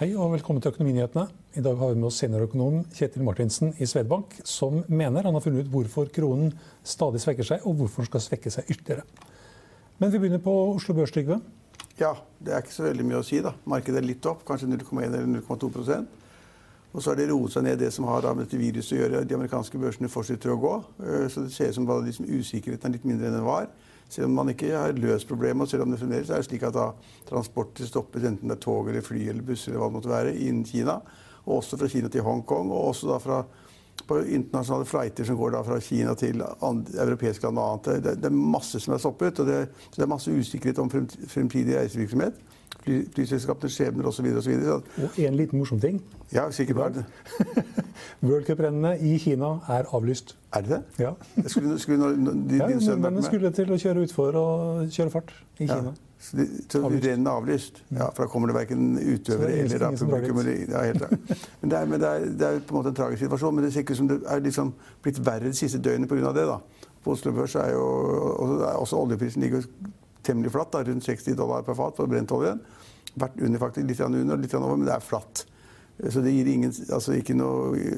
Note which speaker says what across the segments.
Speaker 1: Hei og velkommen til Økonominyhetene. I dag har vi med oss seniorøkonom Kjetil Martinsen i Svedbank, som mener han har funnet ut hvorfor kronen stadig svekker seg, og hvorfor den skal svekke seg ytterligere. Men vi begynner på Oslo Børs, Trygve.
Speaker 2: Ja, det er ikke så veldig mye å si. da. Markedet er litt opp, kanskje 0,1 eller 0,2% Og så har det roet seg ned det som har med dette viruset å gjøre. De amerikanske børsene fortsetter å gå. Eh, så det ser ut som bare liksom usikkerheten er litt mindre enn den var. Selv om man ikke har løst problemet, og selv om det fremdeles er slik at da transporter stoppes, enten det er tog eller fly eller busser eller hva det måtte være, innen Kina. Og også fra Kina til Hongkong, og også da fra på internasjonale flighter som går da fra Kina til andre, europeiske land og annet. Det, det, er masse som er stoppet, og det, det er masse usikkerhet om fremtidig reisevirksomhet. Fly, flyselskapenes skjebner osv. Og, så videre,
Speaker 1: og, og en liten morsom ting.
Speaker 2: Ja, sikkert var det.
Speaker 1: World Cup-rennene i Kina er avlyst.
Speaker 2: Er det det?
Speaker 1: Ja.
Speaker 2: skulle, skulle no, de,
Speaker 1: ja, Nordmennene skulle til å kjøre utfor og kjøre fart i
Speaker 2: ja.
Speaker 1: Kina.
Speaker 2: Så, de, så rennet er avlyst? Ja, for da kommer det verken utøvere eller da, publikum. Eller, ja, helt men, det er, men det, er, det er, på en måte en tragisk situasjon. Men det ser ikke ut som det er liksom blitt verre de siste døgnene pga. det. da. På Oslo Børs er jo også oljeprisen ligger temmelig flatt, da, rundt 60 dollar per fat på brentoljen. Vært under faktisk, litt under, og litt over, men det er flatt. Så det gir ingen, altså ikke noe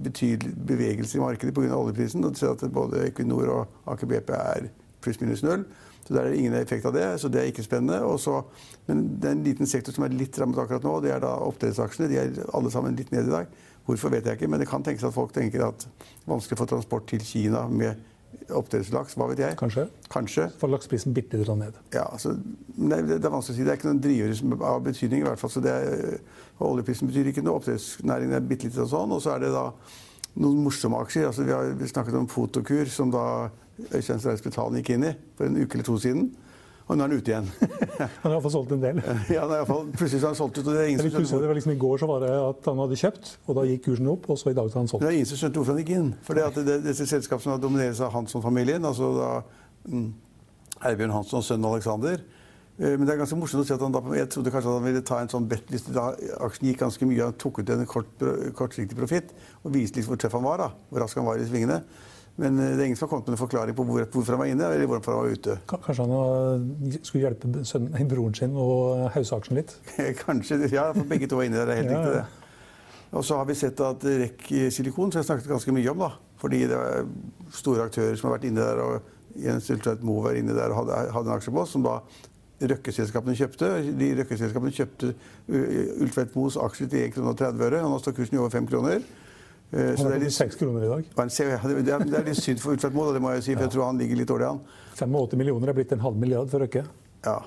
Speaker 2: betydelig bevegelse i markedet pga. oljeprisen. Og du ser at både Equinor og Aker BP er pluss-minus null. Så der er det ingen effekt av det, så det er ikke spennende. Også, men det er en liten sektor som er litt rammet akkurat nå, det er da oppdrettsaksjene. De er alle sammen litt nede i dag. Hvorfor vet jeg ikke, men det kan tenkes at folk tenker at det er vanskelig å få transport til Kina med oppdrettslaks. Hva vet jeg?
Speaker 1: Kanskje.
Speaker 2: Kanskje.
Speaker 1: Får lakseprisen bitte litt ned.
Speaker 2: Ja, altså, det, det, er vanskelig å si. Det er ikke noen driver av betydning. i hvert fall. Så det er, oljeprisen betyr ikke noe. Oppdrettsnæringen er bitte litt sånn. Og så er det da noen morsomme aksjer. Altså, vi har snakket om Fotokur, som da Øystein Streisbetalen gikk inn i for en uke eller to siden. Og nå er han ute igjen.
Speaker 1: han har iallfall solgt en del.
Speaker 2: ja, i fall, plutselig har han solgt ut. og det er ingen
Speaker 1: som skjønte det var liksom I går så var det at han hadde kjøpt, og da gikk kursen opp. Og så i dag har han solgt.
Speaker 2: Det er ingen som skjønte hvorfor han gikk inn. For det at det, dette selskapet som domineres av Hansson-familien, altså da mm, Eibjørn Hansson og sønnen Alexander eh, men det er ganske morsomt å si at han da, Jeg trodde kanskje at han ville ta en sånn bet hvis da aksjen gikk ganske mye. Han tok ut en kort, kortsiktig profitt og viste litt hvor tøff han var. da, Hvor rask han var i svingene. Men eh, det er ingen som har kommet med en forklaring på hvor, hvorfor han var inne eller hvorfor han var ute.
Speaker 1: Kanskje han skulle hjelpe sønnen, broren sin å hause aksjen litt?
Speaker 2: Kanskje, ja. For begge to var inne der. Det er helt ja, riktig, det. Og så har vi sett at REC Silikon, som jeg snakket ganske mye om, da, fordi det er store aktører som har vært inne der, og Jens Ultveit Moe var inne der og hadde, hadde en aksje på, som da Røkke-selskapene kjøpte. De Røkke-selskapene kjøpte Ultveit Moes aksjer til 1,30 kr, og nå står kursen i over 5 kroner.
Speaker 1: Eh, han er litt 6 kroner i dag.
Speaker 2: Det er litt synd for Utvedt Moe, det må jeg si, for jeg tror han ligger litt dårlig an.
Speaker 1: 85 millioner er blitt en halv milliard for Røkke.
Speaker 2: Ja.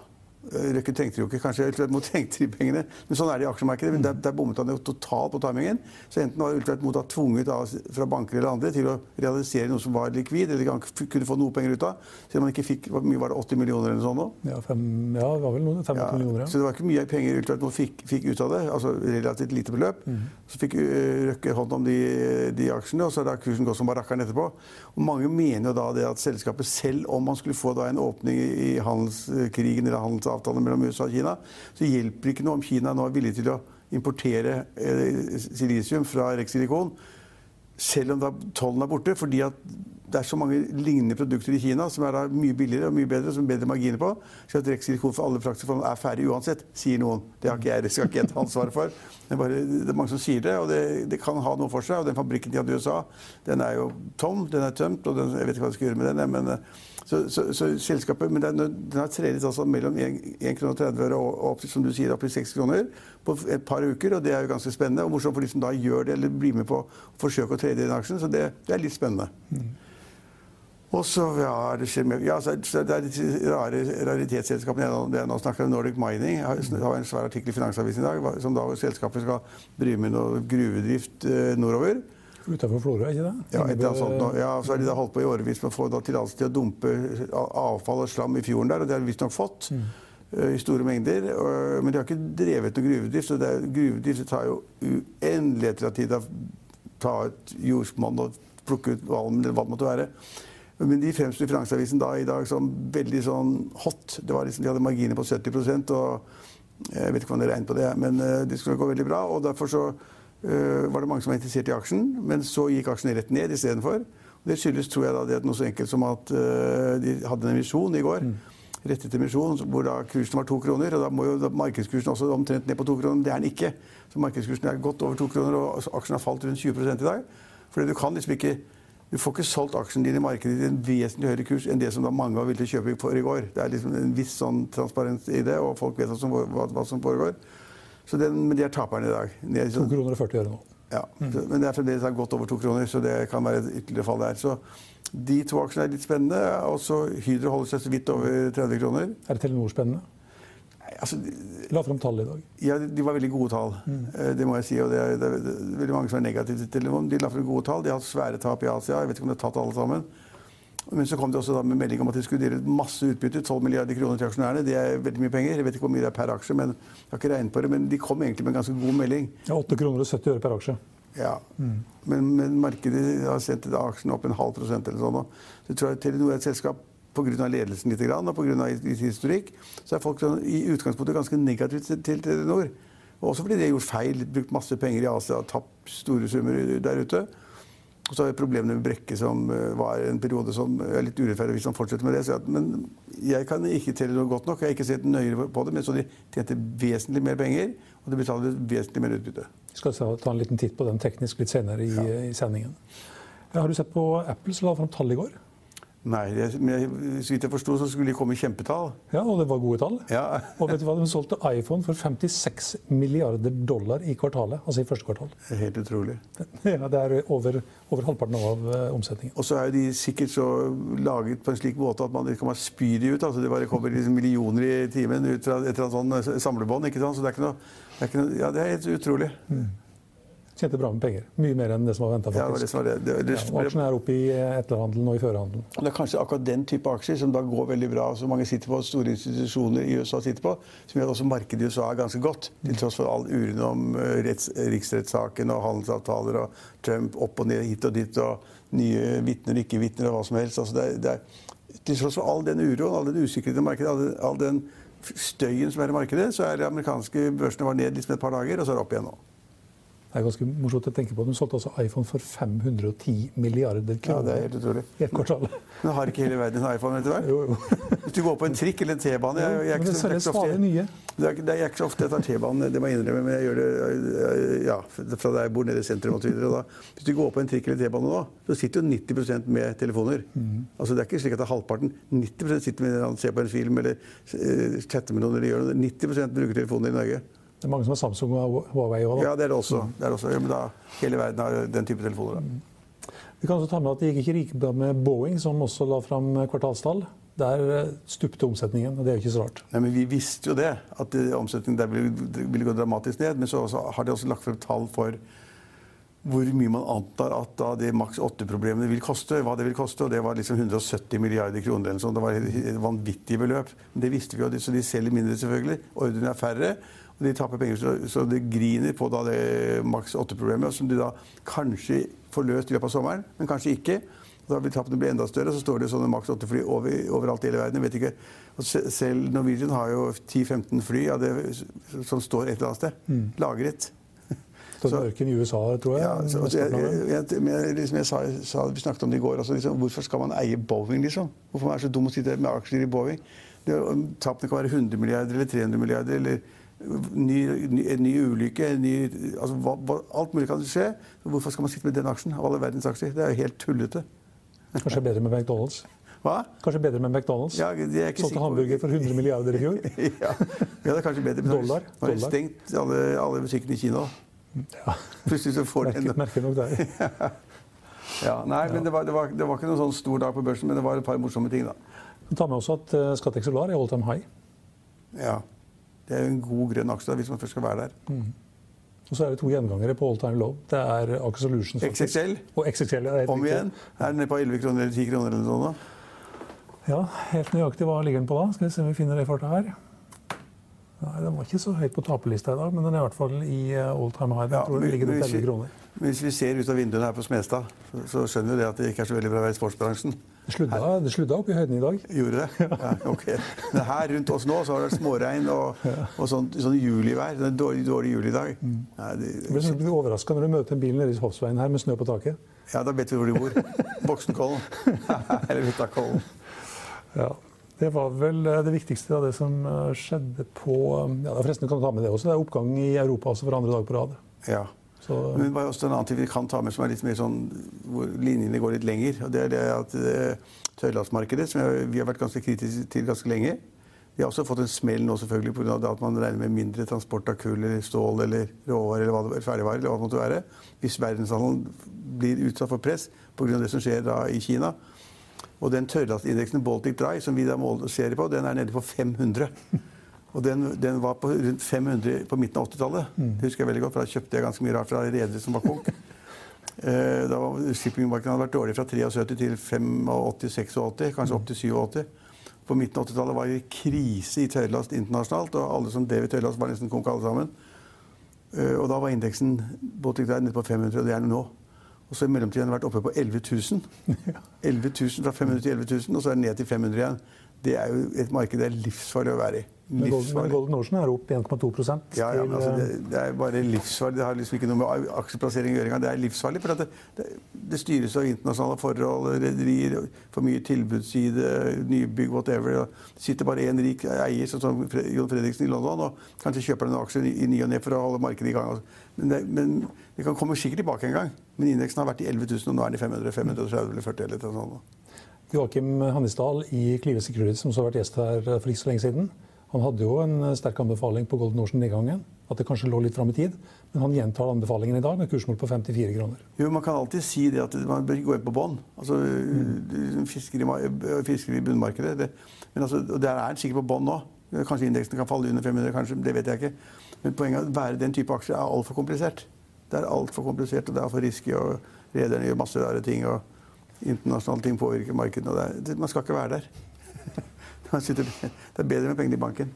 Speaker 2: Røkke trengte jo ikke kanskje Ultveit Moe trengte de pengene. Men sånn er det i aksjemarkedet. Men der, der bommet han jo totalt på timingen. Så enten var Ultveit Moe tvunget av, fra banker eller andre til å realisere noe som var likvid, eller kunne få noe penger ut av. Selv om han ikke fikk hvor mye var det, 80 millioner eller noe sånt?
Speaker 1: Ja, fem, ja, det var vel noe, 50 ja, millioner. Ja.
Speaker 2: Så det var ikke mye penger Ultveit Moe fikk, fikk, ut av det. Altså relativt lite beløp. Mm. Så fikk Røkke hånd om de, de aksjene, og så har da kursen gått som barakkeren etterpå. Og mange mener jo da det at selskapet, selv om man skulle få da en åpning i handelskrigen eller handelsavtalen mellom USA og Kina, så hjelper det ikke noe om Kina nå er villig til å importere eh, silisium fra Rex Silicon, selv om tollen er borte. fordi det er så mange lignende produkter i Kina som er mye billigere og mye bedre, som bedre marginer på. Så at Rex Silikon for alle praktiske er ferdig uansett, sier noen. Det har ikke jeg, det skal ikke jeg ta ansvaret for. Det er, bare, det er, mange som sier det, og det, det, kan ha noe for seg. Og den fabrikken de hadde i USA, den er jo tom, den er tømt, og den, jeg vet ikke hva de skal gjøre med den. Men, så, så, så, selskapet, men den, den har tredet altså mellom 1,30 kr og, og opp, som du sier, opp til 6 kroner på et par uker. og Det er jo ganske spennende. og Morsomt for de som da gjør det, eller blir med på å forsøke å trede i den aksjen. Så det, det er litt spennende. Mm. Og så ja, det skjer ja, så det er de rare raritetsselskapene jeg, jeg nå snakker om, Nordic Mining. Det var en svær artikkel i Finansavisen i dag som da selskapet skal drive med noe gruvedrift eh, nordover.
Speaker 1: Utenfor Florø, ikke det?
Speaker 2: Ja, etter sånt, ja, så har de da holdt på i årevis med å få tillatelse til å dumpe avfall og slam i fjorden der, og det har de visstnok fått. Mm. I store mengder. Men de har ikke drevet noe gruvedrift. så det er, Gruvedrift tar jo uendeligheter av tid å ta ut jordsmonn og plukke ut valm eller hva det måtte være. Men de fremsto i Finansavisen da i dag som veldig sånn hot. Det var liksom, de hadde marginer på 70 og Jeg vet ikke om de regnet på det, men uh, det skulle gå veldig bra. og Derfor så var det mange som var interessert i aksjen. Men så gikk aksjen rett ned istedenfor. Det skyldes tror jeg da, det noe så enkelt som at uh, de hadde en emisjon i går. Mm. Rett etter emisjon, hvor da kursen var to kroner. og Da må jo markedskursen også omtrent ned på to kroner. Det er den ikke. Så markedskursen er godt over to kroner, og aksjen har falt rundt 20% i dag. Fordi du kan liksom ikke du får ikke solgt aksjene dine i markedet til en vesentlig høyere kurs enn det som mange var villige til å kjøpe for i går. Det er liksom en viss sånn transparens i det, og folk vet hva som, hva, hva som foregår. Så det, men de er taperne i dag.
Speaker 1: De er så, 2 kroner og 40 øre nå.
Speaker 2: Ja, mm. Men det er fremdeles godt over 2 kroner, så det kan være et ytterligere fall der. Så de to aksjene er litt spennende. Også Hydro holder seg så vidt over 30 kroner.
Speaker 1: Er det Telenor spennende? altså, La fram tall i dag.
Speaker 2: Ja, De var veldig gode tall. Mm. Det må jeg si. og det er, det er, veldig mange som er negative til Telenor. De la fram gode tall. De har hatt svære tap i Asia. Jeg vet ikke om de har tatt alle sammen. Men så kom det også med melding om at de skulle dele ut masse utbytte. 12 milliarder kroner til aksjonærene. Det er veldig mye penger. Jeg vet ikke hvor mye det er per aksje, men jeg har ikke regnet på det. Men de kom egentlig med en ganske god melding.
Speaker 1: Ja, 8 kroner og 70 øre per aksje.
Speaker 2: Ja. Mm. Men, men, markedet har sendt aksjene opp en halv prosent eller sånn. Så jeg tror at Telenor er et selskap pga. ledelsen litt, og pga. historikk, så er folk sånn, i utgangspunktet ganske negative til Telenor. Også fordi de har gjort feil, brukt masse penger i Asia, tapt store summer der ute. Og så har vi problemene med Brekke, som eh, var en periode som er litt urettferdig hvis man fortsetter med det. Så, men jeg kan ikke telle noe godt nok. Jeg har ikke sett nøyere på det, men så de tjente vesentlig mer penger, og de betalte vesentlig mer utbytte.
Speaker 1: Vi skal ta en liten titt på den teknisk litt senere i, ja. i sendingen. Har du sett på Apple som la fram tall i går?
Speaker 2: Nei, det, men så vidt jeg forsto, så skulle de komme i kjempetall.
Speaker 1: Ja, Og det var gode tall.
Speaker 2: Ja.
Speaker 1: og vet du hva, De solgte iPhone for 56 milliarder dollar i kvartalet. Altså i første kvartal.
Speaker 2: Helt utrolig.
Speaker 1: Ja, Det er over, over halvparten av uh, omsetningen.
Speaker 2: Og så er de sikkert så laget på en slik måte at man ikke spy de ut. altså Det bare kommer liksom millioner i timen ut fra et eller annet sånn samlebånd. ikke sant? Så det er ikke noe, det er, ikke noe, ja, det er helt utrolig. Mm
Speaker 1: tjente bra med penger. Mye mer enn det som var venta. Ja, ja, aksjen er oppe i etterhandelen og i førerhandelen.
Speaker 2: Det er kanskje akkurat den type aksjer som da går veldig bra, som mange sitter på, store institusjoner i USA sitter på, som gjør at også markedet i USA er ganske godt. Til tross for all uren om eh, retts, riksrettssaken og handelsavtaler og Trump opp og ned hit og dit og nye vitner og ikke vitner og hva som helst. Altså det er, det til tross for all den uroen, all den usikkerheten i markedet, all, all den støyen som er i markedet, så er de amerikanske børsene var ned liksom et par dager, og så er det opp igjen nå.
Speaker 1: Det er ganske morsomt å tenke på. De solgte altså iPhone for 510 milliarder kroner.
Speaker 2: Ja, det er helt utrolig.
Speaker 1: I et kvartal.
Speaker 2: Men har ikke hele verden en iPhone etter hvert?
Speaker 1: Jo, jo.
Speaker 2: Hvis du går på en trikk eller en T-bane
Speaker 1: jeg, jeg, jeg, Det jeg, nye.
Speaker 2: Det er, det er ikke så ofte jeg tar T-banen, det må jeg innrømme, men jeg gjør det ja, fra der jeg bor nede i sentrum videre. Hvis du går på en trikk eller T-bane nå, så sitter jo 90% med telefoner. Mm. Altså Det er ikke slik at det er halvparten. 90% sitter med, ser på en film eller uh, chatter med noen eller gjør noe. 90% bruker telefoner i Norge.
Speaker 1: Det er mange som har Samsung og Huawei òg.
Speaker 2: Ja, det er det også. Det er også. Ja, men da, hele verden har den type telefoner. Da.
Speaker 1: Vi kan også ta med at Det gikk ikke like bra med Boeing, som også la fram kvartalstall. Der eh, stupte omsetningen, og det er jo ikke så rart.
Speaker 2: Nei, men Vi visste jo det, at omsetningen der ville, ville gå dramatisk ned. Men så har de også lagt frem tall for hvor mye man antar at da det maks 8-problemene vil koste. hva Det vil koste, og det var liksom 170 milliarder kroner. eller sånn. Det var et vanvittig beløp. Men det visste vi jo, så de selger mindre, selvfølgelig. Ordrene er færre. De taper penger, så, så det griner på det maks 8-problemet, som de da kanskje får løst i løpet av sommeren, men kanskje ikke. Da vil tapene bli enda større, så står det sånne maks 8-fly over, overalt i hele verden. Jeg vet ikke. Og selv Norwegian har jo 10-15 fly ja, det, som står et eller annet sted. Mm. Lagret.
Speaker 1: mørken i USA, tror jeg.
Speaker 2: Ja, så, jeg, jeg, jeg, liksom jeg sa, sa, vi snakket om det i går. Altså, liksom, hvorfor skal man eie Boeing, liksom? Hvorfor man er så dum å sitte med aksjer i Boeing? Tapene kan være 100 milliarder eller 300 milliarder. eller ny, ny, en ny ulykke ny, altså, hva, hva, Alt mulig kan skje. Hvorfor skal man sitte med den aksjen av alle verdens aksjer? Det er jo helt tullete.
Speaker 1: Kanskje bedre med McDonald's?
Speaker 2: Hva?
Speaker 1: Kanskje bedre med McDonald's?
Speaker 2: Ja,
Speaker 1: Solgte hamburger for 100 milliarder i fjor?
Speaker 2: ja. ja, det er kanskje bedre.
Speaker 1: Dollar.
Speaker 2: Nå har de stengt alle, alle butikkene i Kina.
Speaker 1: Ja.
Speaker 2: Plutselig så får de
Speaker 1: en Merker nok det.
Speaker 2: ja, nei, men det var, det, var, det var, ikke noen sånn stor dag på børsen, men det var et par morsomme ting, da.
Speaker 1: Ta med også at uh, Scatec Solar er all time high.
Speaker 2: Ja. Det er jo en god grønn aksje hvis man først skal være der.
Speaker 1: Mm. Og så er det to gjengangere på all time low. Det er Aker Solutions
Speaker 2: XXL.
Speaker 1: Og XXL ja,
Speaker 2: Om igjen. Er den nede på 11 kroner eller 10 kroner eller noe sånt?
Speaker 1: Ja, helt nøyaktig hva ligger den på da? Skal vi se om vi finner det farta her. Nei, Den var ikke så høyt på taperlista i dag, men den er i hvert fall i eh, all time high. Ja, men, ligger hvis, 11 kroner.
Speaker 2: Hvis vi ser ut av vinduene her på Smestad, så, så skjønner vi det at det ikke er så veldig bra å være i sportsbransjen.
Speaker 1: Det sludda, det sludda opp i høyden i dag.
Speaker 2: Gjorde det? Ja, ok. Men her rundt oss nå så har det småregn og, og sånn, sånn julivær. Det er dårlig, dårlig juli Mm.
Speaker 1: Ja, det, det, blir overraska når du møter en bil nede i Hoffsveien her med snø på taket.
Speaker 2: Ja, da vet vi hvor de bor. Boksenkollen. Eller Hutakollen.
Speaker 1: Ja. Det var vel eh, det viktigste av det som eh, skjedde på ja, forresten kan du ta med Det også. Det er oppgang i Europa også for andre dag på rad.
Speaker 2: Ja. Så, Men det er også en annen ting vi kan ta med som er litt mer sånn, hvor linjene går litt lenger. og Det er det at eh, tørrlastmarkedet, som vi har vært ganske kritiske til ganske lenge Vi har også fått en smell nå selvfølgelig pga. at man regner med mindre transport av kull eller stål eller råvarer eller hva ferdigvarer eller hva det måtte være. Hvis verdenshandelen blir utsatt for press pga. det som skjer da i Kina. Og den tørrlastindeksen Baltic Dry som vi da ser på, den er nede på 500. Og den, den, var på rundt 500 på midten av 80-tallet. Mm. Det husker jeg veldig godt, for Da kjøpte jeg ganske mye rart fra redere som var konk. eh, da var Shippingmarkedet hadde vært dårlig fra 73 til 85-86, kanskje opp til 87. På midten av 80-tallet var det krise i tørrlast internasjonalt, og alle som drev i tørrlast, var nesten konk alle sammen. Eh, og da var indeksen nede på 500, og det er den nå. Og så i mellomtiden har den vært oppe på 11 000. 11 000 Fra 500 til 11 000, og så er den ned til 500 igjen. Det er jo et marked det er livsfarlig å være i.
Speaker 1: Men Golden Ocean er opp 1,2
Speaker 2: ja, ja, altså, det, det, er bare livsfarlig. Det har liksom ikke noe med aksjeplassering å gjøre engang. Det er livsfarlig. For det, det, det, styres av internasjonale forhold, rederier, for mye tilbudsside, nybygg, whatever. Det sitter bare én rik eier, sånn som Jon Fredriksen i London, og kanskje kjøper den aksjer i, i ny og ne for å holde markedet i gang. Altså. Men, men det, kan komme sikkert tilbake en gang. Men indeksen har vært i 11 000, og nå er den i 500, 530 eller 40 eller noe sånt.
Speaker 1: Joakim Hannisdal i Klive Security, som har vært gjest her for ikke så lenge siden, han hadde jo en sterk anbefaling på Golden Ocean-nedgangen. At det kanskje lå litt fram i tid. Men han gjentar anbefalingen i dag med kursmål på 54 kroner.
Speaker 2: Jo, Man kan alltid si det at man bør gå inn på bånn. Altså, mm. fisker, i, fisker i bunnmarkedet. Det, men altså, og der er den sikkert på bånn nå. Kanskje indeksen kan falle under 500, kanskje, det vet jeg ikke. Men poenget er at være den type aksjer er altfor komplisert. Det er altfor komplisert, og det er altfor risky, og rederne gjør masse rare ting. og Internasjonale ting påvirker markedene. Man skal ikke være der. Det er bedre med pengene i banken.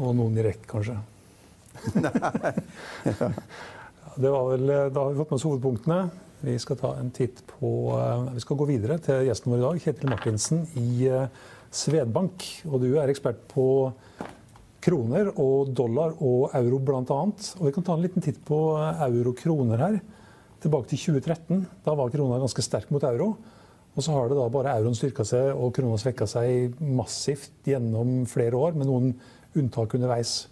Speaker 1: Og noen i rekk, kanskje.
Speaker 2: Nei. Ja.
Speaker 1: Det var vel, da har vi fått med oss hovedpunktene. Vi skal ta en titt på eh, Vi skal gå videre til gjesten vår i dag, Kjetil Martinsen i eh, Svedbank. Og du er ekspert på kroner og dollar og euro bl.a. Og vi kan ta en liten titt på eh, euro-kroner her. Tilbake til 2013. Da var krona ganske sterk mot euro. Og så har det da bare euroen styrka seg og krona svekka seg massivt gjennom flere år, med noen unntak underveis.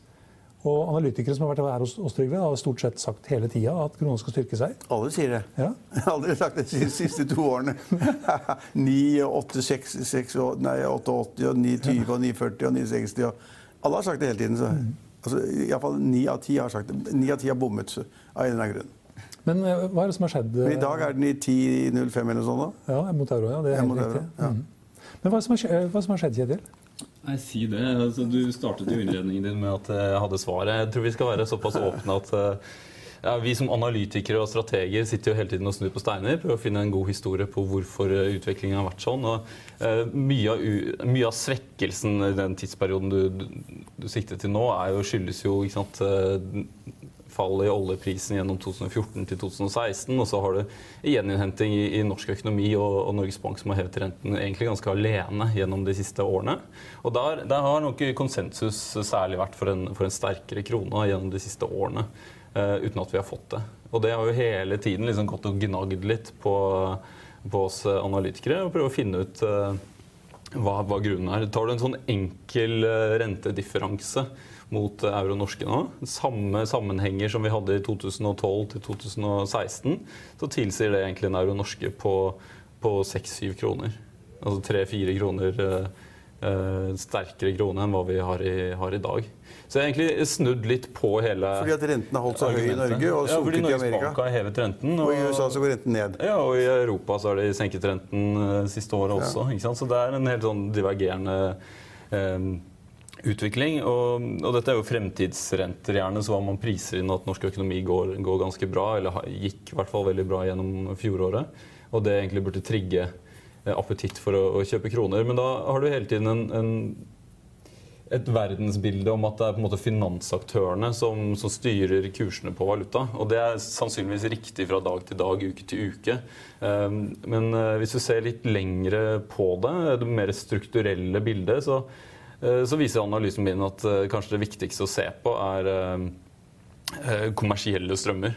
Speaker 1: Og analytikere som har vært her hos Trygve, har stort sett sagt hele tida at krona skal styrke seg.
Speaker 2: Alle sier det.
Speaker 1: Ja.
Speaker 2: Jeg har sagt det de siste to årene. 9, 8, 6, 6, nei, 88, og 920 og 940 og 960. Og alle har sagt det hele tiden. Så. Mm. Altså, Iallfall ni av ti har sagt det. Ni av ti har bommet av en eller annen grunn.
Speaker 1: Men eh, hva er det som har skjedd?
Speaker 2: Men I dag er den i 10,05 eller noe sånt?
Speaker 1: da? Ja, mot euro. ja, det er helt riktig. Ja. Mm. Men hva som, har, hva som har skjedd, Kjetil?
Speaker 3: Nei, si det. Altså, du startet jo innledningen din med at jeg hadde svaret. Jeg tror vi skal være såpass åpne at eh, ja, Vi som analytikere og strateger sitter jo hele tiden og snur på steiner. Prøver å finne en god historie på hvorfor eh, utviklingen har vært sånn. Og, uh, mye, av, mye, av, svekkelsen i den tidsperioden du, du, du sikter til nå, er jo, skyldes jo ikke sant, uh, fallet i oljeprisen gjennom 2014 til 2016. Og så har du gjeninnhenting i, i norsk økonomi og, og, Norges Bank som har hevet renten egentlig ganske alene gjennom de siste årene. Og der, der har nok konsensus særlig vært for en, for en sterkere krone gjennom de siste årene. uten at vi har fått det. Og det har jo hele tiden liksom gått og gnagd litt på, på oss analytikere og prøve å finne ut hva, hva grunnen er. Tar du en sånn enkel rentedifferanse mot euro norske nå, samme sammenhenger som vi hadde i 2012 til 2016, så tilsier det egentlig en euro norske på, på 6-7 kroner. Altså 3-4 kroner eh, sterkere krone enn hva vi har i, har i, dag. Så jeg har egentlig snudd litt på hele
Speaker 2: Fordi at renten har holdt seg høy i Norge og sunket ja, i Amerika?
Speaker 3: Norges Bank har hevet renten.
Speaker 2: Og, og, i USA så går renten ned.
Speaker 3: Ja, og i Europa så har de senket renten uh, siste året også. Ja. Så det er en helt sånn divergerende um, utvikling. Og, og, dette er jo fremtidsrenter, gjerne, så man priser inn at norsk økonomi går, går ganske bra, eller gikk i hvert fall veldig bra gjennom fjoråret. Og det egentlig burde trigge Eh, appetitt for å, å, kjøpe kroner. Men da har du hele tiden en, en, et verdensbilde om at det er på en måte finansaktørene som, som, styrer kursene på valuta. Og det er sannsynligvis riktig fra dag til dag, uke til uke. Um, men uh, hvis du ser litt lengre på det, det mer strukturelle bildet, så, så viser analysen min at uh, kanskje det viktigste å se på er kommersielle strømmer.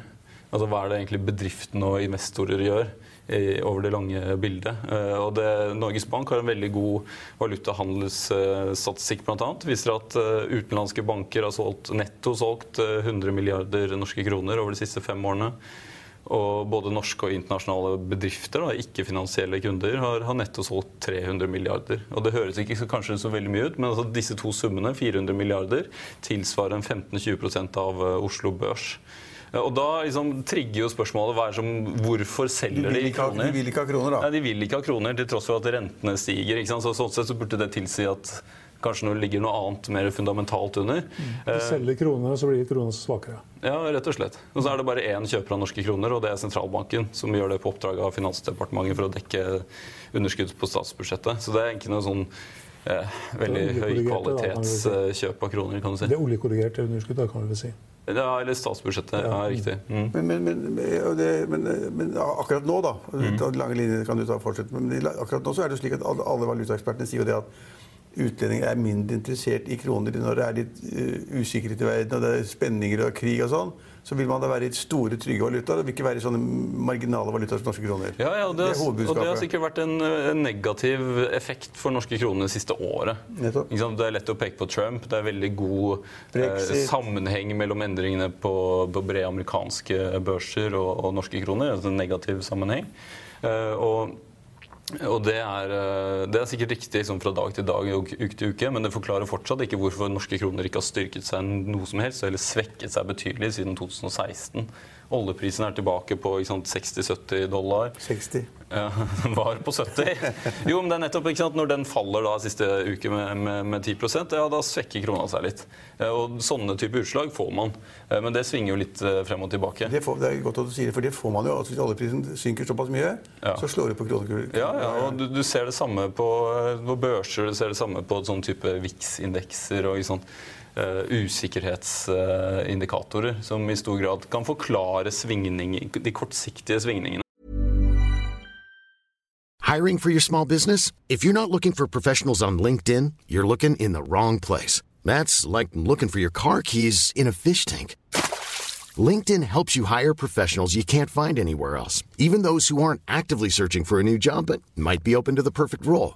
Speaker 3: Altså Hva er det egentlig bedriftene og investorer gjør? over det lange bildet. Eh, og det, Norges Bank har en veldig god valutahandelsstatistikk bl.a. Viser at eh, utenlandske banker har solgt, netto solgt 100 eh, milliarder norske kroner over de siste fem årene. Og både norske og internasjonale bedrifter, ikke-finansielle kunder, har, har, netto solgt 300 milliarder. Og Det høres ikke så, kanskje så veldig mye ut, men altså disse to summene, 400 milliarder, tilsvarer 15-20% av Oslo Børs. Og da liksom, trigger jo spørsmålet som, hvorfor selger de,
Speaker 2: de kroner? De vil ikke ha kroner, da.
Speaker 3: Nei, de vil ikke ha kroner, til tross for at rentene stiger. Så, sånn sett så burde det tilsi at kanskje det ligger noe annet mer fundamentalt under.
Speaker 1: Mm. Du selger kroner, og så blir kronene svakere.
Speaker 3: Ja, rett og slett. Og så er det bare én kjøper av norske kroner, og det er sentralbanken, som gjør det på oppdrag av Finansdepartementet for å dekke underskudd på statsbudsjettet. Så det er egentlig noe sånn eh, veldig høy kvalitetskjøp av kroner, kan du si.
Speaker 1: Det er oljekorrigerte underskudd, da, kan vi vel si.
Speaker 3: Ja, eller statsbudsjettet. Ja, riktig. Mm.
Speaker 2: Men, men, men, det, men, akkurat nå, da mm. Lange linjer kan du ta fortsette, men akkurat nå så er det slik at alle, alle valutaekspertene sier jo det at utlendinger er mindre interessert i kroner når det er litt uh, usikkerhet i verden, og det er spenninger og krig og sånn så vil man da være i store, trygge valutaer. Det vil ikke være i sånne marginale valutaer som norske kroner.
Speaker 3: Ja, ja og, det, har, det og det har sikkert vært en, en, negativ effekt for norske kroner det siste året. Det er lett å peke på Trump. Det er veldig god eh, sammenheng mellom endringene på, på brede amerikanske børser og, og norske kroner. Altså en negativ sammenheng. Eh, og og det er, eh, det er, sikkert riktig liksom, fra dag til dag og uke til uke, men det forklarer fortsatt ikke hvorfor norske kroner ikke har styrket seg noe som helst, eller svekket seg betydelig siden 2016. Oljeprisen er tilbake på 60-70 dollar.
Speaker 2: 60.
Speaker 3: Ja, var på 70. Jo, men det er nettopp ikke sant, Når den faller da siste uke med, med, med 10% ja, da svekker krona seg litt. Og Sånne type utslag får man. Men det svinger jo litt eh, frem og tilbake.
Speaker 2: Det, får, det er godt at du sier det, for det får man jo. Altså, hvis oljeprisen synker såpass mye, ja. så slår det på kronekursen.
Speaker 3: Ja, ja, og du, du, ser det samme på, eh, på børser, du ser det samme på sånn type VIX-indekser. og ikke uh, Eh, usikkerhetsindikatorer som i stor grad kan forklare de kortsiktige svingningene.
Speaker 4: Hiring for your small business? If you're not looking for professionals on LinkedIn, you're looking in the wrong place. That's like looking for your car keys in a fish tank. LinkedIn helps you hire professionals you can't find anywhere else, even those who aren't actively searching for a new job but might be open to the perfect role.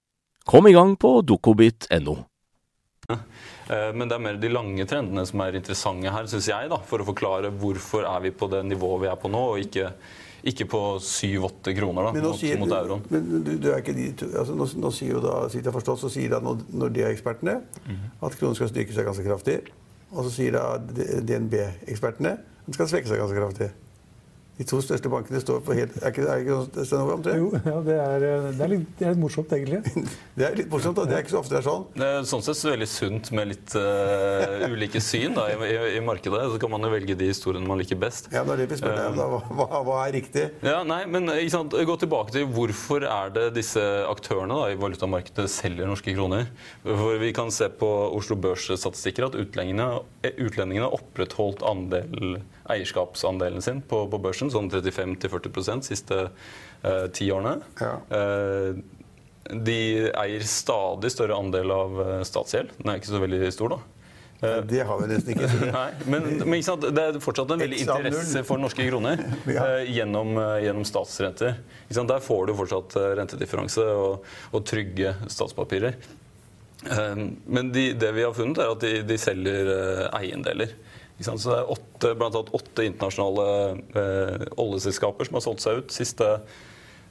Speaker 5: Kom i gang på dokobit.no.
Speaker 3: Eh, men det er mer de lange trendene som er interessante her, syns jeg, da, for å forklare hvorfor er vi på det nivået vi er på nå, og ikke, ikke på 7-8 kroner da, mot, sier, mot, euroen.
Speaker 2: Men du, du er ikke de, altså, nå, nå, sier jo da, så jeg forstått, så sier da når de er ekspertene, mm. at kronen skal styrke seg ganske kraftig. Og så sier da DNB-ekspertene at den skal svekke seg ganske kraftig. De to største bankene står på helt Er ikke, er ikke sånn stenogram, omtrent?
Speaker 1: Jo, ja, det, er, det, er litt, det er litt morsomt, egentlig.
Speaker 2: det er litt morsomt, da. Det er ikke så ofte det er sånn.
Speaker 3: Det er sånn sett så veldig sunt med litt uh, ulike syn da, i, i, i, markedet. Så kan man jo velge de historiene man liker best.
Speaker 2: Ja, men det er det vi spør deg om, da. Hva, hva, er riktig?
Speaker 3: Ja, nei, men Gå tilbake til hvorfor er det disse aktørene da, i valutamarkedet selger norske kroner. For Vi kan se på Oslo Børs-statistikker at utlendingene, utlendingene opprettholdt andel eierskapsandelen sin på, på børsen, sånn 35-40 siste eh, ti årene. Ja. Eh, de eier stadig større andel av eh, statsgjeld. Den er ikke så veldig stor, da.
Speaker 2: Det har vi nesten ikke.
Speaker 3: Nei, men, men det er fortsatt en veldig interesse for norske kroner eh, gjennom, gjennom, statsrenter. Der får du fortsatt rentedifferanse og, og trygge statspapirer. Eh, men de, det vi har funnet, er at de, de selger eiendeler. Så det er åtte, blant annet åtte internasjonale eh, oljeselskaper som har solgt seg ut. Siste eh,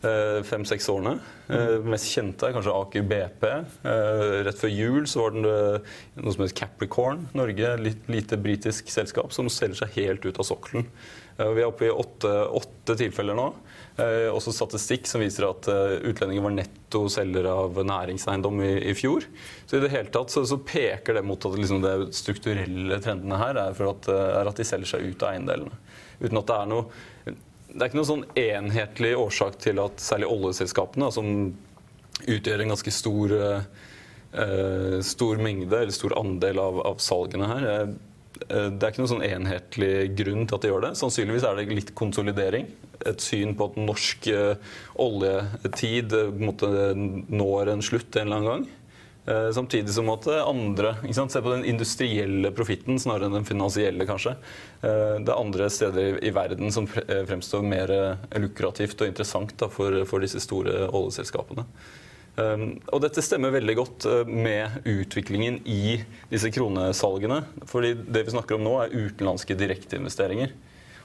Speaker 3: fem-seks årene. Eh, mest kjente er kanskje Aker BP. Eh, rett før jul så var det noe som heter Capricorn Norge, litt lite britisk selskap, som selger seg helt ut av sokkelen. Eh, vi er oppe i åtte, åtte tilfeller nå. Eh, også statistikk som viser at eh, utlendinger var netto selger av næringseiendom i, i, fjor. Så i det hele tatt så, så peker det mot at liksom de strukturelle trendene her er, at, eh, er, at, de selger seg ut av eiendelene. Uten at det er noe Det er ikke noen sånn enhetlig årsak til at særlig oljeselskapene, som utgjør en ganske stor, eh, stor mengde, eller stor andel av, av salgene her det er ikke noen sånn enhetlig grunn til at de gjør det. Sannsynligvis er det litt konsolidering et syn på at norsk eh, oljetid eh, måtte, når en slutt en eller annen gang. Eh, samtidig som at andre Se på den industrielle profitten snarere enn den finansielle, kanskje. Det er andre steder i verden som fremstår mer lukrativt og interessant da, for, for, disse store oljeselskapene. Og dette stemmer veldig godt med utviklingen i disse kronesalgene. fordi det vi snakker om nå, er utenlandske direkteinvesteringer.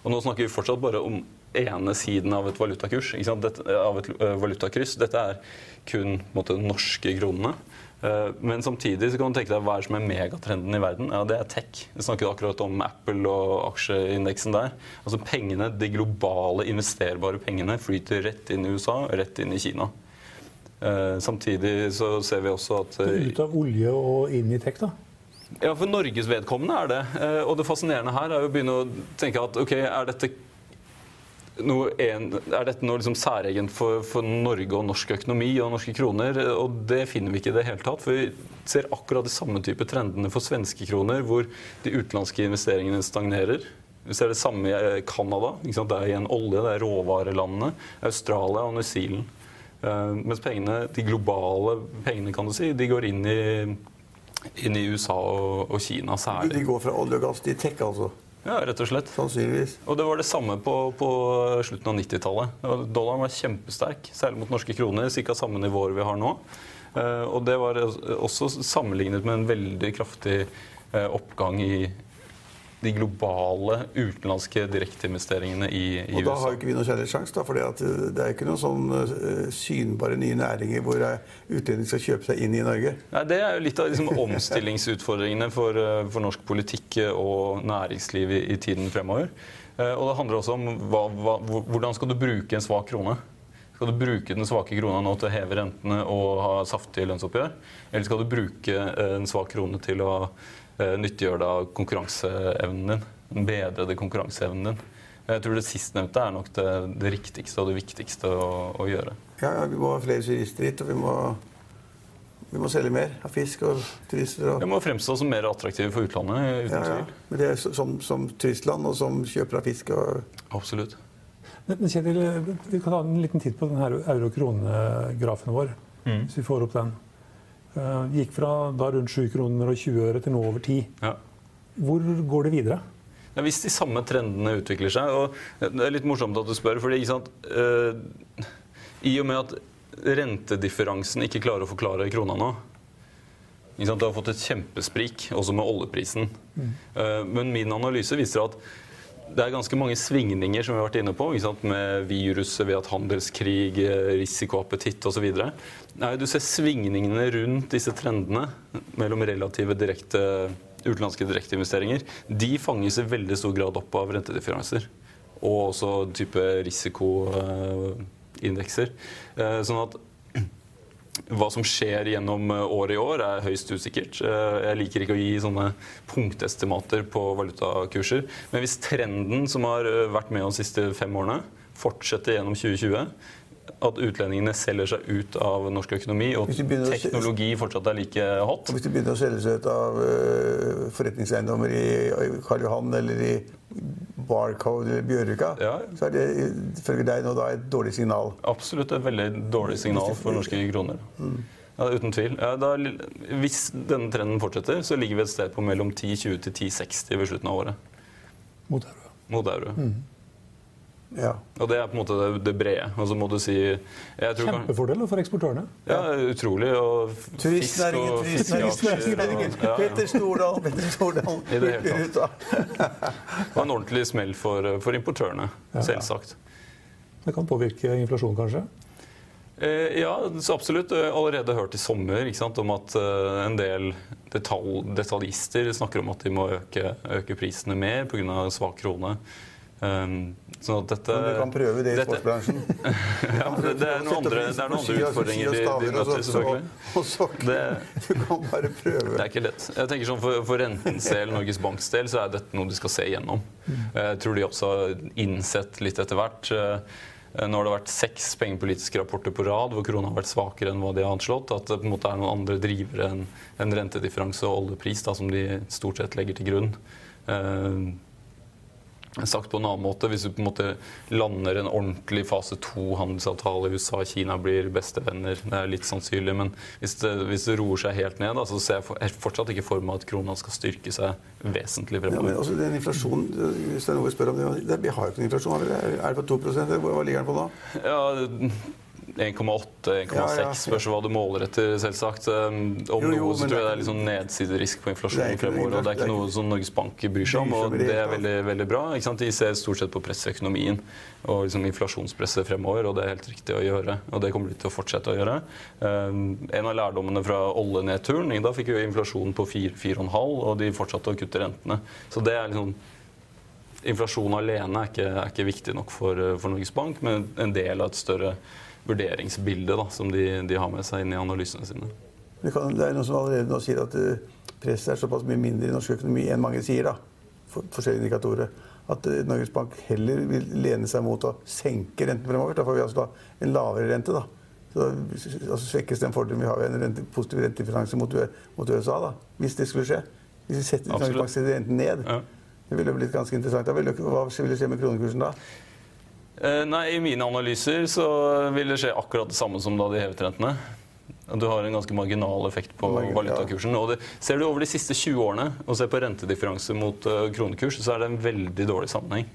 Speaker 3: Og nå snakker vi fortsatt bare om ene siden av et valutakurs, Dette, av et uh, valutakryss. Dette er kun måte, norske kronene. Uh, men samtidig så kan du tenke deg hva er som er megatrenden i verden. Ja, Det er tech. Vi snakket akkurat om Apple og aksjeindeksen der. Altså pengene, De globale investerbare pengene flyter rett inn i USA, rett inn i Kina. Samtidig så ser vi også at
Speaker 1: Ut av olje og inn i tech, da?
Speaker 3: Ja, For Norges vedkommende er det. Og det fascinerende her er jo å begynne å tenke at ok, er dette en, er dette noe liksom særegent for, for, Norge og norsk økonomi og norske kroner? Og det finner vi ikke i det hele tatt. For vi ser akkurat de samme type trendene for svenske kroner, hvor de utenlandske investeringene stagnerer. Vi ser det samme i Canada. Det er igjen olje, det er råvarelandene. Australia og New Zealand. Uh, mens pengene, de globale pengene kan du si, de går inn i, inn i USA og, og Kina særlig.
Speaker 2: De går fra olje og gass til tech, altså?
Speaker 3: Ja, rett og slett.
Speaker 2: Sannsynligvis.
Speaker 3: Og det var det samme på, på slutten av 90-tallet. Dollaren var kjempesterk, særlig mot norske kroner. Ca. samme nivåer vi har nå. Eh, og det var også sammenlignet med en veldig kraftig eh, oppgang i de globale utenlandske direkteinvesteringene i, i USA.
Speaker 2: Og da har jo ikke vi noen særlig sjanse, for det er ikke noen sånn uh, synbare nye næringer hvor utlendinger skal kjøpe seg inn i Norge.
Speaker 3: Nei, Det er jo litt av liksom, omstillingsutfordringene for, for, norsk politikk og næringsliv i, i tiden fremover. Og det handler også om hva, hva, hvordan skal du bruke en svak krone. Skal du bruke den svake krona nå til å heve rentene og ha saftige lønnsoppgjør? Eller skal du bruke en svak krone til å Eh, nyttiggjør da konkurranseevnen din. Den bedrede konkurranseevnen din. Jeg tror det sistnevnte er nok det, det riktigste og det viktigste å, å gjøre.
Speaker 2: Ja, ja, vi må ha flere turister hit, og vi må, vi må selge mer av fisk og turister. Og...
Speaker 3: Vi må fremstå som mer attraktive for utlandet, uten ja,
Speaker 2: tvil. Men det er som, som turistland og som kjøper av fisk og
Speaker 3: Absolutt.
Speaker 1: Men Kjetil, vi kan ha en liten titt på denne euro-krone-grafen vår. Mm. Hvis vi får opp den. Uh, gikk fra da rundt 7 kroner og 20 øre til nå over 10. Ja. Hvor går det videre?
Speaker 3: Ja, hvis de samme trendene utvikler seg og Det er litt morsomt at du spør. fordi uh, I og med at rentedifferansen ikke klarer å forklare krona nå det har fått et kjempesprik, også med oljeprisen. Mm. Uh, men min analyse viser at det er ganske mange svingninger som vi har vært inne på, med viruset, ved at handelskrig, risikoappetitt osv. Du ser svingningene rundt disse trendene mellom relative direkte, utenlandske direkteinvesteringer. De fanges i veldig stor grad opp av rentedifferanser. Og også type risikoindekser. Eh, sånn at hva som skjer gjennom eh, året i år, er høyst usikkert. Eh, jeg liker ikke å gi sånne punktestimater på valutakurser. Men hvis trenden som har eh, vært med oss de siste fem årene, fortsetter gjennom 2020, at utlendingene selger seg ut av norsk økonomi, og teknologi fortsatt er like hot
Speaker 2: Hvis de begynner å selge seg ut av forretningseiendommer i Karl Johan eller i Barcode eller Bjørvika, ja. så er det ifølge deg nå da et dårlig signal?
Speaker 3: Absolutt et veldig dårlig signal for norske kroner. Mm. Ja, uten tvil. Ja, da, hvis denne trenden fortsetter, så ligger vi et sted på mellom 10,20 til 10,60 ved slutten av året.
Speaker 1: Mot euro.
Speaker 3: Mot euro. Mm. Ja. Og det er på en måte det, det brede. Og så må du si
Speaker 1: Kjempefordeler for eksportørene.
Speaker 3: Ja, utrolig. Og
Speaker 2: turistnæringen, turistnæringen. Petter Stordal, Petter Stordal.
Speaker 3: I det hele tatt. Det var en ordentlig smell for, for importørene, ja. selvsagt.
Speaker 1: Det kan påvirke inflasjonen, kanskje?
Speaker 3: Eh, ja, så absolutt. Jeg har allerede hørt i sommer sant, om at uh, en del detalj, detaljister snakker om at de må øke, øke prisene mer pga. svak krone.
Speaker 2: Um, så dette, Men du kan prøve det i sportsbransjen.
Speaker 3: ja, det, det, er noen andre, det er noen andre utfordringer de, møter, selvfølgelig.
Speaker 2: Det, du kan bare prøve.
Speaker 3: Det er ikke lett. Jeg tenker sånn For, for rentens del, Norges Banks del, så er dette noe de skal se igjennom. Jeg tror de også har innsett litt etter hvert. Eh, nå har det vært seks pengepolitiske rapporter på rad hvor krona har vært svakere enn hva de har anslått. At det på en måte er noen andre drivere enn en rentedifferanse og oljepris da, som de stort sett legger til grunn. Uh, Sagt på en annen måte, Hvis du på en måte lander en ordentlig fase to-handelsavtale, USA og Kina blir bestevenner, det er litt sannsynlig, men hvis det, hvis det roer seg helt ned, så ser jeg fortsatt ikke for meg at krona skal styrke seg vesentlig fremover.
Speaker 2: Ja, men også den inflasjonen, hvis det er noe vi spør om, det, Vi har jo ikke noen inflasjon. Er det på 2 Hva ligger den på da?
Speaker 3: Ja, 1,8-1,6 ja, ja. spørs hva du måler etter, selvsagt. Um, om jo, jo, noe så tror jeg det er litt sånn nedsiderisk på inflasjonen fremover. og Det er ikke noe som Norges Bank bryr seg om, og det er veldig, veldig bra. De ser stort sett på presseøkonomien og liksom inflasjonspresset fremover, og det er helt riktig å gjøre. Og det kommer de til å fortsette å gjøre. Um, en av lærdommene fra oljenedturen, da fikk vi inflasjon på 4-4,5, og de fortsatte å kutte rentene. Så det er liksom Inflasjon alene er ikke, er ikke viktig nok for, for Norges Bank, men en del av et større vurderingsbilde da, som de, de, har med seg inn i analysene sine.
Speaker 2: Det, kan, det er noen som allerede nå sier at uh, presset er såpass mye mindre i norsk økonomi enn mange sier. da, for, Forskjellige indikatorer. At uh, Norges Bank heller vil lene seg mot å senke renten fremover. Da får vi altså da en lavere rente. da. Så altså, svekkes den fordelen vi har ved en rente, positiv rentefinanse mot, mot, USA. da, Hvis det skulle skje. Hvis vi setter, Norges Bank renten ned. Ja. Det ville blitt ganske interessant. Hva ville skje med kronekursen da?
Speaker 3: Eh, nei, I mine analyser så vil det skje akkurat det samme som da de hevet rentene. Du har en ganske marginal effekt på valutakursen. Og det, ser du over de siste 20 årene og ser på rentedifferanse mot uh, kronekurs, så er det en veldig dårlig sammenheng.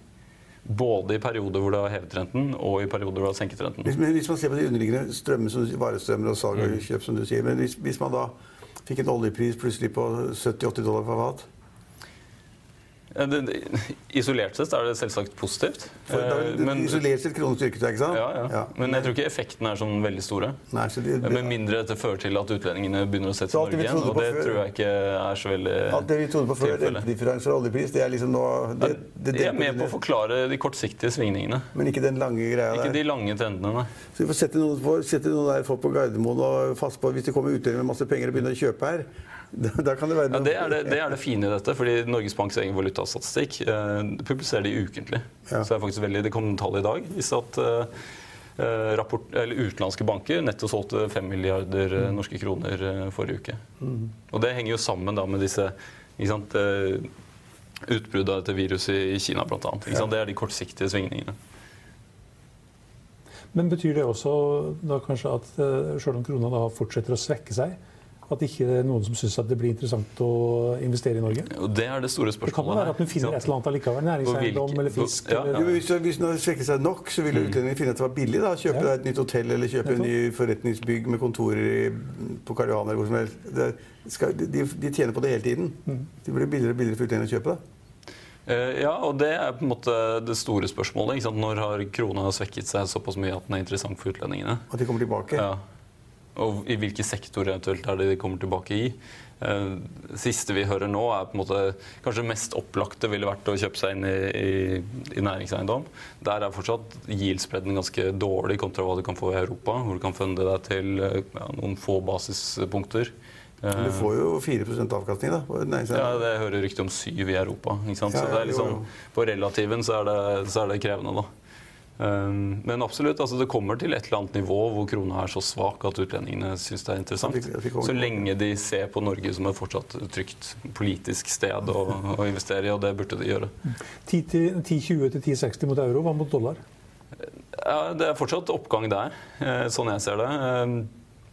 Speaker 3: Både i perioder hvor du har hevet renten, og i perioder hvor du har senket renten.
Speaker 2: Hvis, hvis man ser på de underliggende strømmene, varestrømmer og salg og mm. kjøp, som du sier, men hvis, hvis man da fikk en oljepris plutselig på 70-80 dollar per fat
Speaker 3: Isolert sett er det selvsagt positivt.
Speaker 2: For, da, det, men, isolert sett kronen styrket seg, ikke sant?
Speaker 3: Ja, ja. ja, Men jeg tror ikke effektene er sånn veldig store. Nei, det, de, Med mindre dette fører til at utlendingene begynner å sette til Norge igjen. Og det før, tror jeg ikke er så veldig
Speaker 2: Alt det vi trodde på før, rentedifferanse og oljepris, det er liksom nå
Speaker 3: det, det, det er med på å forklare de kortsiktige svingningene.
Speaker 2: Men ikke den lange greia
Speaker 3: der? Ikke de lange trendene, nei.
Speaker 2: Så vi får sette noen, sette noen der folk på Gardermoen og fast på hvis det kommer utlendinger med masse penger og begynner å kjøpe her. Da kan det være
Speaker 3: noe... ja, det, er det, det, er det, fine i dette. fordi Norges Banks egen valutastatistikk eh, publiserer de ukentlig. Ja. Så det er faktisk veldig, det kom tall i dag. Viste at eh, eh rapport, utenlandske banker netto solgte 5 milliarder eh, mm. norske kroner eh, forrige uke. Mm. Og det henger jo sammen da med disse ikke sant, utbruddet av dette viruset i Kina bl.a. Ja. Det er de kortsiktige svingningene.
Speaker 1: Men betyr det også da kanskje at selv om krona da fortsetter å svekke seg, At ikke det er noen som syns det blir interessant å investere i Norge?
Speaker 3: Det er det store spørsmålet.
Speaker 1: Det kan jo være at du finner et eller annet allikevel. Næringseiendom eller fisk.
Speaker 3: Ja,
Speaker 1: eller...
Speaker 2: Hvis, hvis den svekker seg nok, så vil
Speaker 1: Mm.
Speaker 2: utlendingen finne at det var billig. da, Kjøpe deg et nytt hotell eller kjøpe en ny forretningsbygg med kontorer i, på Karl Johan eller hvor som helst. Det skal, de, de tjener på det hele tiden.
Speaker 1: Mm.
Speaker 2: Det blir billigere og billigere for utlendingen å kjøpe det.
Speaker 3: Eh, Ja, og det er på en måte det store spørsmålet. Ikke sant? Når har krona svekket seg såpass mye at den er interessant for utlendingene?
Speaker 2: At de kommer tilbake.
Speaker 3: Ja. Og i hvilke sektorer eventuelt er det de kommer tilbake i? Eh, Det siste vi hører nå, er på en måte kanskje mest opplagte ville vært å kjøpe seg inn i, i, i næringseiendom. Der er fortsatt yield-spredden ganske dårlig kontra hva du kan få i Europa, hvor du kan funde deg til eh, ja, noen få basispunkter.
Speaker 2: Men du får jo 4% avkastning da, på
Speaker 3: Ja, det hører rykte om syv i Europa. Ikke sant? Så det er liksom, på relativen så er det, så er det krevende, da. Um, men absolutt, altså det kommer til et eller annet nivå hvor krona er så svak at utlendingene syns det er interessant. Så lenge de ser på Norge som et fortsatt trygt politisk sted å, å investere i, og det burde de gjøre.
Speaker 1: 10-20 til 10,60 mot euro. Hva mot dollar?
Speaker 3: Ja, det er fortsatt oppgang der, eh, sånn jeg ser det.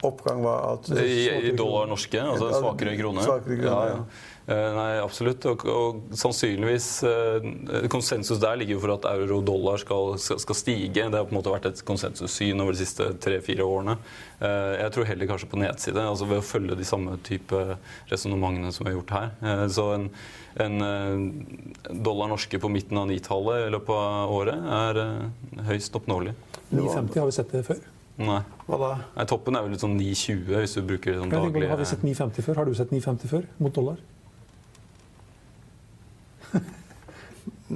Speaker 2: Oppgang var at
Speaker 3: I, i dollar norske, altså
Speaker 2: en
Speaker 3: svakere krone.
Speaker 2: svakere krone,
Speaker 3: ja,
Speaker 2: ja.
Speaker 3: ja. Eh, Nei, absolutt. Og, og sannsynligvis eh, Konsensus der ligger jo for at euro-dollar skal, skal stige. Det har på en måte vært et konsensussyn over de siste tre-fire årene. Eh, Jeg tror heller kanskje på nedside, altså ved å følge de samme type resonnementene som vi har gjort her. Så en, en dollar norske på midten av 9-tallet i løpet av året er høyst oppnåelig.
Speaker 1: 9,50 har vi sett det før.
Speaker 3: Nei.
Speaker 2: Hva da?
Speaker 3: Nei, Toppen er vel litt sånn 9,20 hvis du bruker sånn
Speaker 1: daglig tenker,
Speaker 3: daglig.
Speaker 1: har vi sett 9,50 før? Har du sett 9,50 før mot dollar?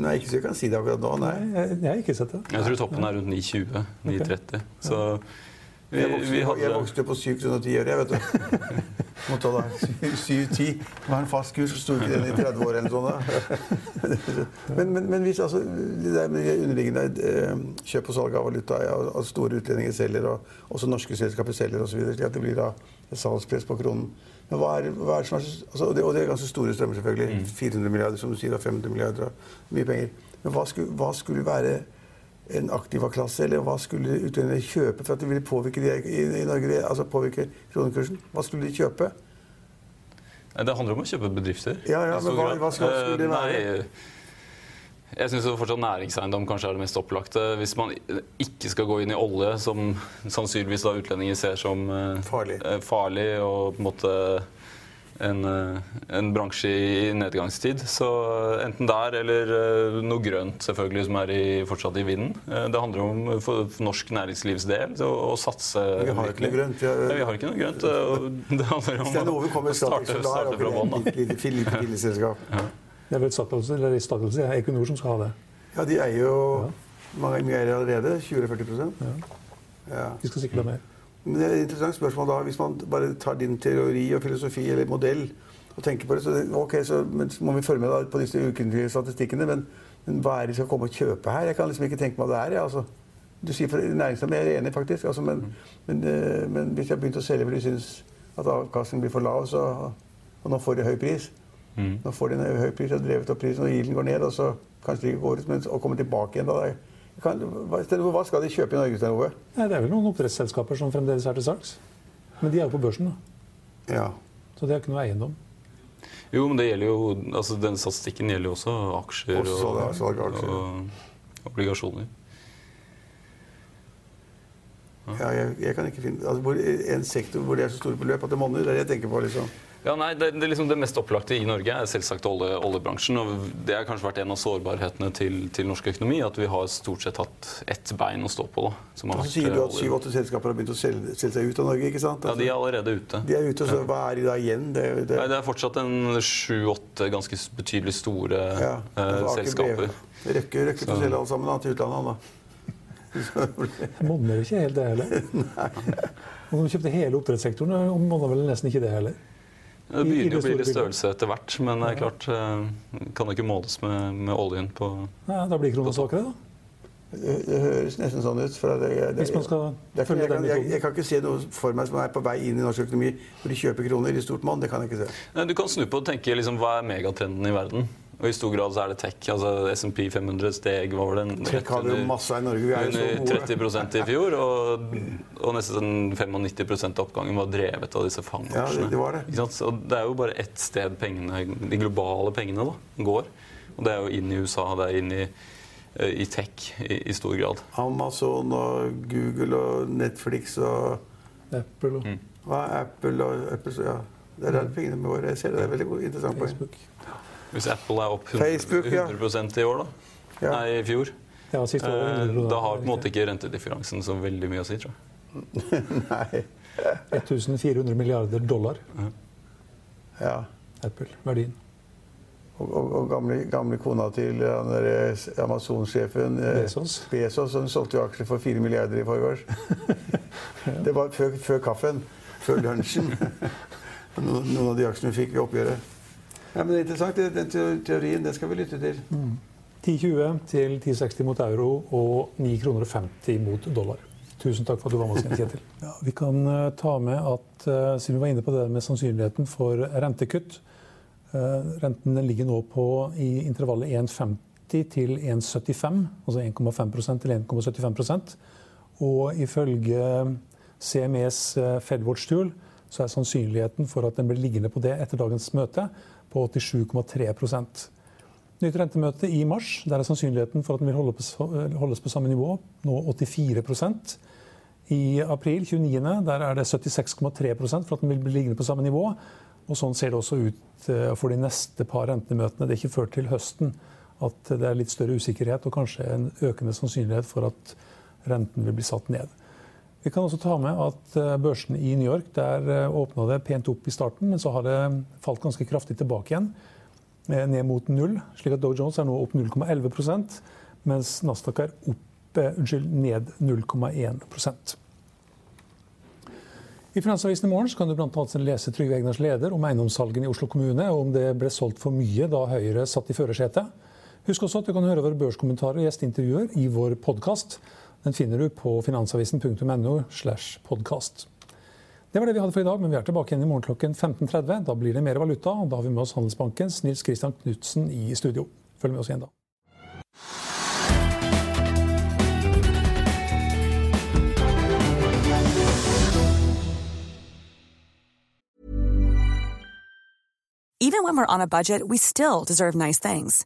Speaker 2: Nei, ikke så jeg kan si det akkurat nå, nei.
Speaker 1: Nei, jeg, jeg har ikke sett det.
Speaker 3: Jeg tror toppen er rundt 9,20. 9,30. Så vi,
Speaker 2: Jeg vokste,
Speaker 3: vi
Speaker 2: jeg
Speaker 3: hadde
Speaker 2: vokste på 7 kroner og 10 øre, jeg, vet du. Måtte da 7-10. Det var en fast kurs, sto ikke den i 30 år eller noe sånt. Men, men, men hvis altså, det der med underliggende eh, kjøp og salg av valuta, at store utlendinger selger, og også norske selskaper selger osv., slik at det blir da et salgspress på kronen. Men hva er, hva er som er så- altså, og, det, og det er ganske store strømmer, selvfølgelig. 400 milliarder, som du sier, og 500 milliarder. og Mye penger. Men hva skulle, hva skulle være en aktiva-klasse, eller hva skulle utlendingene kjøpe for at det ville påvirke, de, i, i Norge, altså påvirke kronekursen? Hva skulle de kjøpe?
Speaker 3: Nei, Det handler om å kjøpe bedrifter.
Speaker 2: Ja, ja, men hva- hva skal- skulle de
Speaker 3: Eh,
Speaker 2: være?
Speaker 3: Nei, jeg syns fortsatt næringseiendom kanskje er det mest opplagte. Hvis man ikke skal gå inn i olje, som sannsynligvis da utlendinger ser som eh,
Speaker 2: Farlig.
Speaker 3: eh, farlig og på en måte en, eh, en bransje i nedgangstid. Så enten der eller eh, noe grønt, selvfølgelig, som er i, fortsatt i vinden. Eh, Det handler om for, for norsk næringslivs del å, å satse
Speaker 2: Vi har ikke noe grønt. Vi har-
Speaker 3: Nei, vi har ikke noe grønt. Det handler om
Speaker 2: å,
Speaker 3: å
Speaker 2: starte,
Speaker 3: starte, fra bånn.
Speaker 2: et lite lite billigselskap.
Speaker 1: Det er vel Statoil, eller Statoil, Equinor som skal ha det.
Speaker 2: Ja, de eier jo mange eier allerede. 20-40 ja.
Speaker 1: de skal sikkert ha mer.
Speaker 2: Men det er et interessant spørsmål da, hvis man bare tar din teori og filosofi eller modell og tenker på det, så, det, ok, så, må vi følge med på disse ukentlige statistikkene. Men, men hva er det de skal komme og kjøpe her? Jeg kan liksom ikke tenke meg hva det er. jeg, altså. Du sier for næringslivet, jeg er enig faktisk. Altså, men, men, eh, men hvis jeg har begynt å selge fordi de syns at avkastningen blir for lav, så, og nå får de høy pris
Speaker 3: Mm.
Speaker 2: Nå får de en høy pris, har drevet opp prisen, og yielden går ned, og så kanskje de går ut men, og kommer tilbake igjen. da. Jeg Kan, hva, skal de kjøpe i Norge, Sten Ove?
Speaker 1: Nei, det er vel noen oppdrettsselskaper som fremdeles er til salgs. Men de er jo på børsen, da.
Speaker 2: Ja.
Speaker 1: så det er ikke noe eiendom.
Speaker 3: Jo, men det gjelder jo, altså den statistikken gjelder jo også aksjer
Speaker 2: Også og, det,
Speaker 3: og,
Speaker 2: salg aksjer.
Speaker 3: og obligasjoner.
Speaker 2: ja jeg, jeg kan ikke finne altså, hvor, En sektor hvor det er så store beløp at det monner, det er det jeg tenker på. liksom.
Speaker 3: Ja, nei, det, det, er liksom det mest opplagte i Norge er selvsagt olje, oljebransjen. og Det har kanskje vært en av sårbarhetene til, til norsk økonomi. At vi har stort sett hatt ett bein å stå på. da, som har
Speaker 2: sier du
Speaker 3: eh,
Speaker 2: at syv-åtte selskaper har begynt å selge, selge seg ut av Norge. ikke sant?
Speaker 3: Ja, De er allerede ute.
Speaker 2: De er ute, så hva er de da igjen? Det, det,
Speaker 3: Nei, det er fortsatt en sju-åtte ganske betydelig store
Speaker 2: ja,
Speaker 3: eh,
Speaker 2: altså, Aker
Speaker 3: selskaper.
Speaker 2: Røkke, Røkke å selge alle sammen da, til utlandet. da.
Speaker 1: Det monner ikke helt, det heller. Og de kjøpte hele oppdrettssektoren, monner vel nesten ikke det heller.
Speaker 3: Det begynner
Speaker 1: det
Speaker 3: å bli litt størrelse etter hvert, men det er klart eh, kan det ikke måles med, med oljen på
Speaker 1: Ja, da blir krona svakere, da.
Speaker 2: Det, det høres nesten sånn ut. Det, det,
Speaker 1: Hvis man skal
Speaker 2: det ikke-
Speaker 1: følge
Speaker 2: jeg,
Speaker 1: den
Speaker 2: kan, jeg, jeg kan ikke se noe for meg som er på vei inn i norsk økonomi hvor de kjøper kroner i stort monn. Det kan jeg ikke se.
Speaker 3: Du kan snu på og tenke liksom, hva er megatrenden i verden. Og i stor grad så er det tech. altså SMP 500 steg var vel en
Speaker 2: Tech har vi jo masse i Norge. Vi er jo
Speaker 3: så gode. 30% i fjor, og, og nesten 95 av oppgangen var drevet av disse fangaksjene.
Speaker 2: Ja, det, det var det.
Speaker 3: Og det er jo bare ett sted pengene, de globale pengene da, går. Og det er jo inn i USA, det er inn i, eh, i tech i, i, stor grad.
Speaker 2: Amazon og Google og Netflix og
Speaker 1: Apple og mm.
Speaker 2: Hva er Apple og Apple, ja. Det er der pengene våre Jeg ser det. Det er veldig interessant poeng.
Speaker 3: Hvis Apple er opp 100, Facebook, ja. 100 i år, da? Ja. Nei, i fjor.
Speaker 1: Ja, siste år,
Speaker 3: eh, da har på en måte ikke rentedifferansen så veldig mye å si, tror
Speaker 2: jeg. Nei.
Speaker 1: 1400 milliarder dollar.
Speaker 2: Ja.
Speaker 1: Apple. Verdien.
Speaker 2: Og, og, og gamle, gamle, kona til Amazon-sjefen Besos, Bezos. Bezos hun solgte jo aksjer for 4 milliarder i forgårs. Det var før, før, kaffen. Før lunsjen. noen, noen, av de aksjene fikk vi oppgjøret. Ja, men det er interessant. Den teorien det skal vi lytte til. Mm.
Speaker 1: 10,20 til 10,60 mot euro og 9,50 kroner mot dollar. Tusen takk for at du var med oss, Kjetil. Ja, vi kan uh, ta med at uh, siden vi var inne på det med sannsynligheten for rentekutt uh, Renten ligger nå på i intervallet 1,50 til 1,75, altså 1,5% til 1,75% Og ifølge CMEs Fedwatch Tool så er sannsynligheten for at den blir liggende på det etter dagens møte, på 87,3% Nytt rentemøte i mars. Der er sannsynligheten for at den vil holdes på samme nivå nå 84% I april 29. der er det 76,3% for at den vil bli liggende på samme nivå. Og sånn ser det også ut eh, for de neste par rentemøtene. Det er ikke før til høsten at det er litt større usikkerhet og kanskje en økende sannsynlighet for at renten vil bli satt ned. Vi kan også ta med at eh, børsen i New York der eh, åpna det pent opp i starten, men så har det falt ganske kraftig tilbake igjen, ned mot null. slik at Dow Jones er nå opp 0,11% mens Nasdaq er opp, eh, unnskyld, ned 0,1% i Finansavisen i morgen kan du blant annet lese Trygve Egners leder om eiendomssalgene i Oslo kommune, og om det ble solgt for mye da Høyre satt i førersetet. Husk også at du kan høre våre børskommentarer og gjesteintervjuer i vår podkast. Den finner du på finansavisen.no. slash podcast. Det var det vi hadde for i dag, men vi er tilbake igjen i morgen klokken 15.30. Da blir det mer valuta, og da har vi med oss Handelsbankens Nils Christian Knutsen i studio. Følg med oss igjen da.
Speaker 6: Even when we're on a budget, we still deserve nice things.